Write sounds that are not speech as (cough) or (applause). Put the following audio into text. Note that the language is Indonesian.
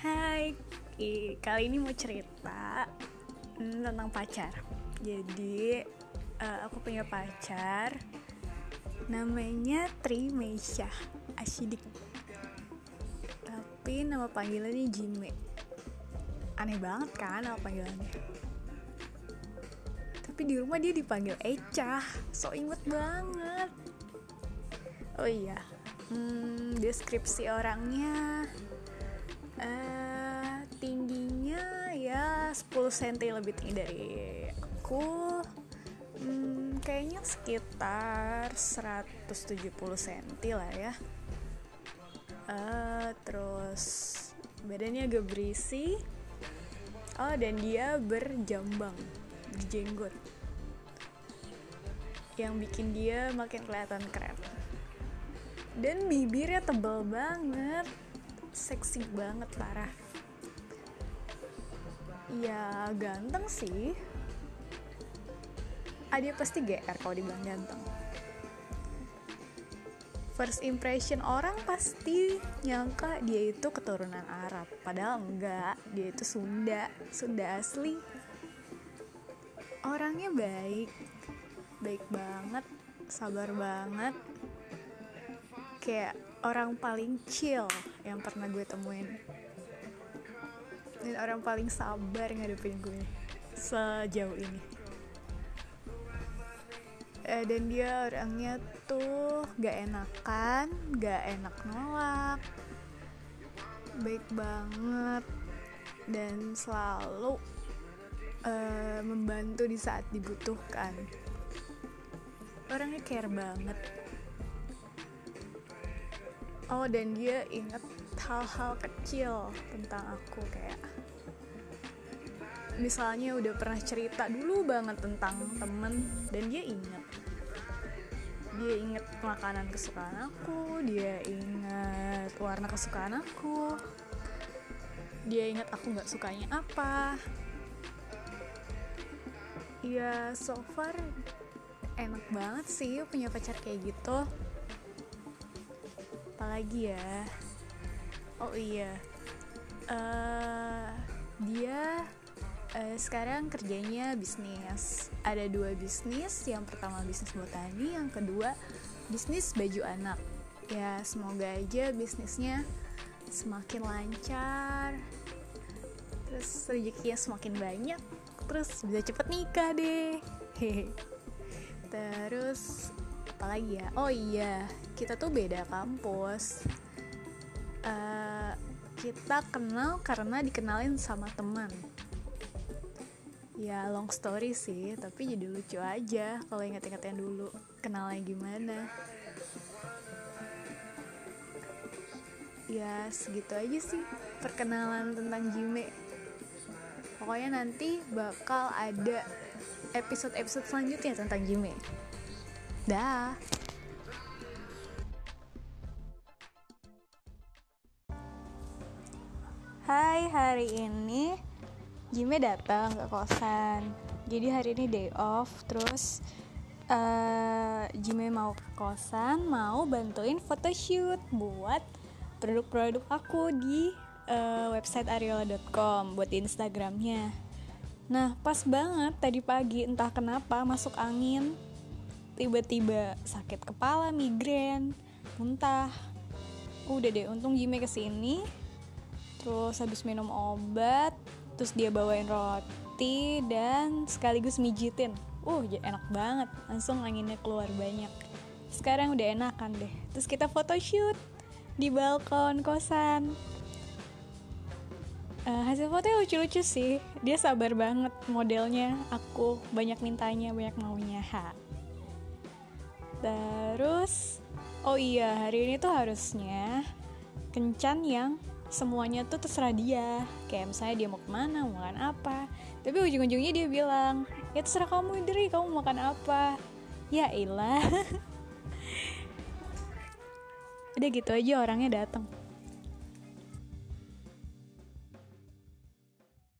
Hai, kali ini mau cerita hmm, tentang pacar. Jadi uh, aku punya pacar, namanya Tri Meisha Ashidik. Tapi nama panggilannya Jime. Aneh banget kan nama panggilannya. Tapi di rumah dia dipanggil Echa, so inget banget. Oh iya, hmm, deskripsi orangnya uh, tingginya ya 10 cm lebih tinggi dari aku. Hmm, kayaknya sekitar 170 cm lah ya. Uh, terus badannya agak berisi. Oh dan dia berjambang berjenggot yang bikin dia makin kelihatan keren. Dan bibirnya tebal banget seksi banget parah ya ganteng sih. Ada pasti GR kalau dibilang ganteng. First impression orang pasti nyangka dia itu keturunan Arab. Padahal enggak dia itu Sunda Sunda asli. Orangnya baik baik banget sabar banget. Kayak orang paling chill yang pernah gue temuin. Dan orang paling sabar ngadepin gue sejauh ini. Eh, dan dia orangnya tuh gak enakan gak enak nolak baik banget dan selalu uh, membantu di saat dibutuhkan. Orangnya care banget oh dan dia inget hal-hal kecil tentang aku kayak misalnya udah pernah cerita dulu banget tentang temen dan dia inget dia inget makanan kesukaan aku dia inget warna kesukaan aku dia inget aku nggak sukanya apa. Ya so far enak banget sih punya pacar kayak gitu apalagi ya? Oh iya. Uh, dia uh, sekarang kerjanya bisnis. Ada dua bisnis yang pertama bisnis botani yang kedua bisnis baju anak. Ya semoga aja bisnisnya semakin lancar terus rezekinya semakin banyak terus bisa cepet nikah deh. Hehe (laughs) terus apalagi ya? Oh iya kita tuh beda kampus. Uh, kita kenal karena dikenalin sama teman. Ya long story sih tapi jadi lucu aja kalau inget-inget yang dulu kenalnya gimana. Ya segitu aja sih perkenalan tentang Jime. Pokoknya nanti bakal ada episode-episode selanjutnya tentang Jime dah Hai, hari ini Jimmy datang ke kosan. Jadi hari ini day off, terus uh, Jimmy mau ke kosan, mau bantuin photoshoot buat produk-produk aku di uh, website ariola.com buat Instagramnya. Nah, pas banget tadi pagi entah kenapa masuk angin, tiba-tiba sakit kepala, migrain, muntah. Udah deh, untung Jimmy ke sini, terus habis minum obat terus dia bawain roti dan sekaligus mijitin. Uh enak banget. Langsung anginnya keluar banyak. Sekarang udah enakan deh. Terus kita photoshoot di balkon kosan. Uh, hasil fotonya lucu-lucu sih. Dia sabar banget modelnya. Aku banyak mintanya banyak maunya. Ha terus oh iya hari ini tuh harusnya kencan yang semuanya tuh terserah dia. Kayak misalnya dia mau ke mana mau makan apa. Tapi ujung-ujungnya dia bilang ya terserah kamu Idri kamu mau makan apa? Ya ilah. (laughs) Udah gitu aja orangnya datang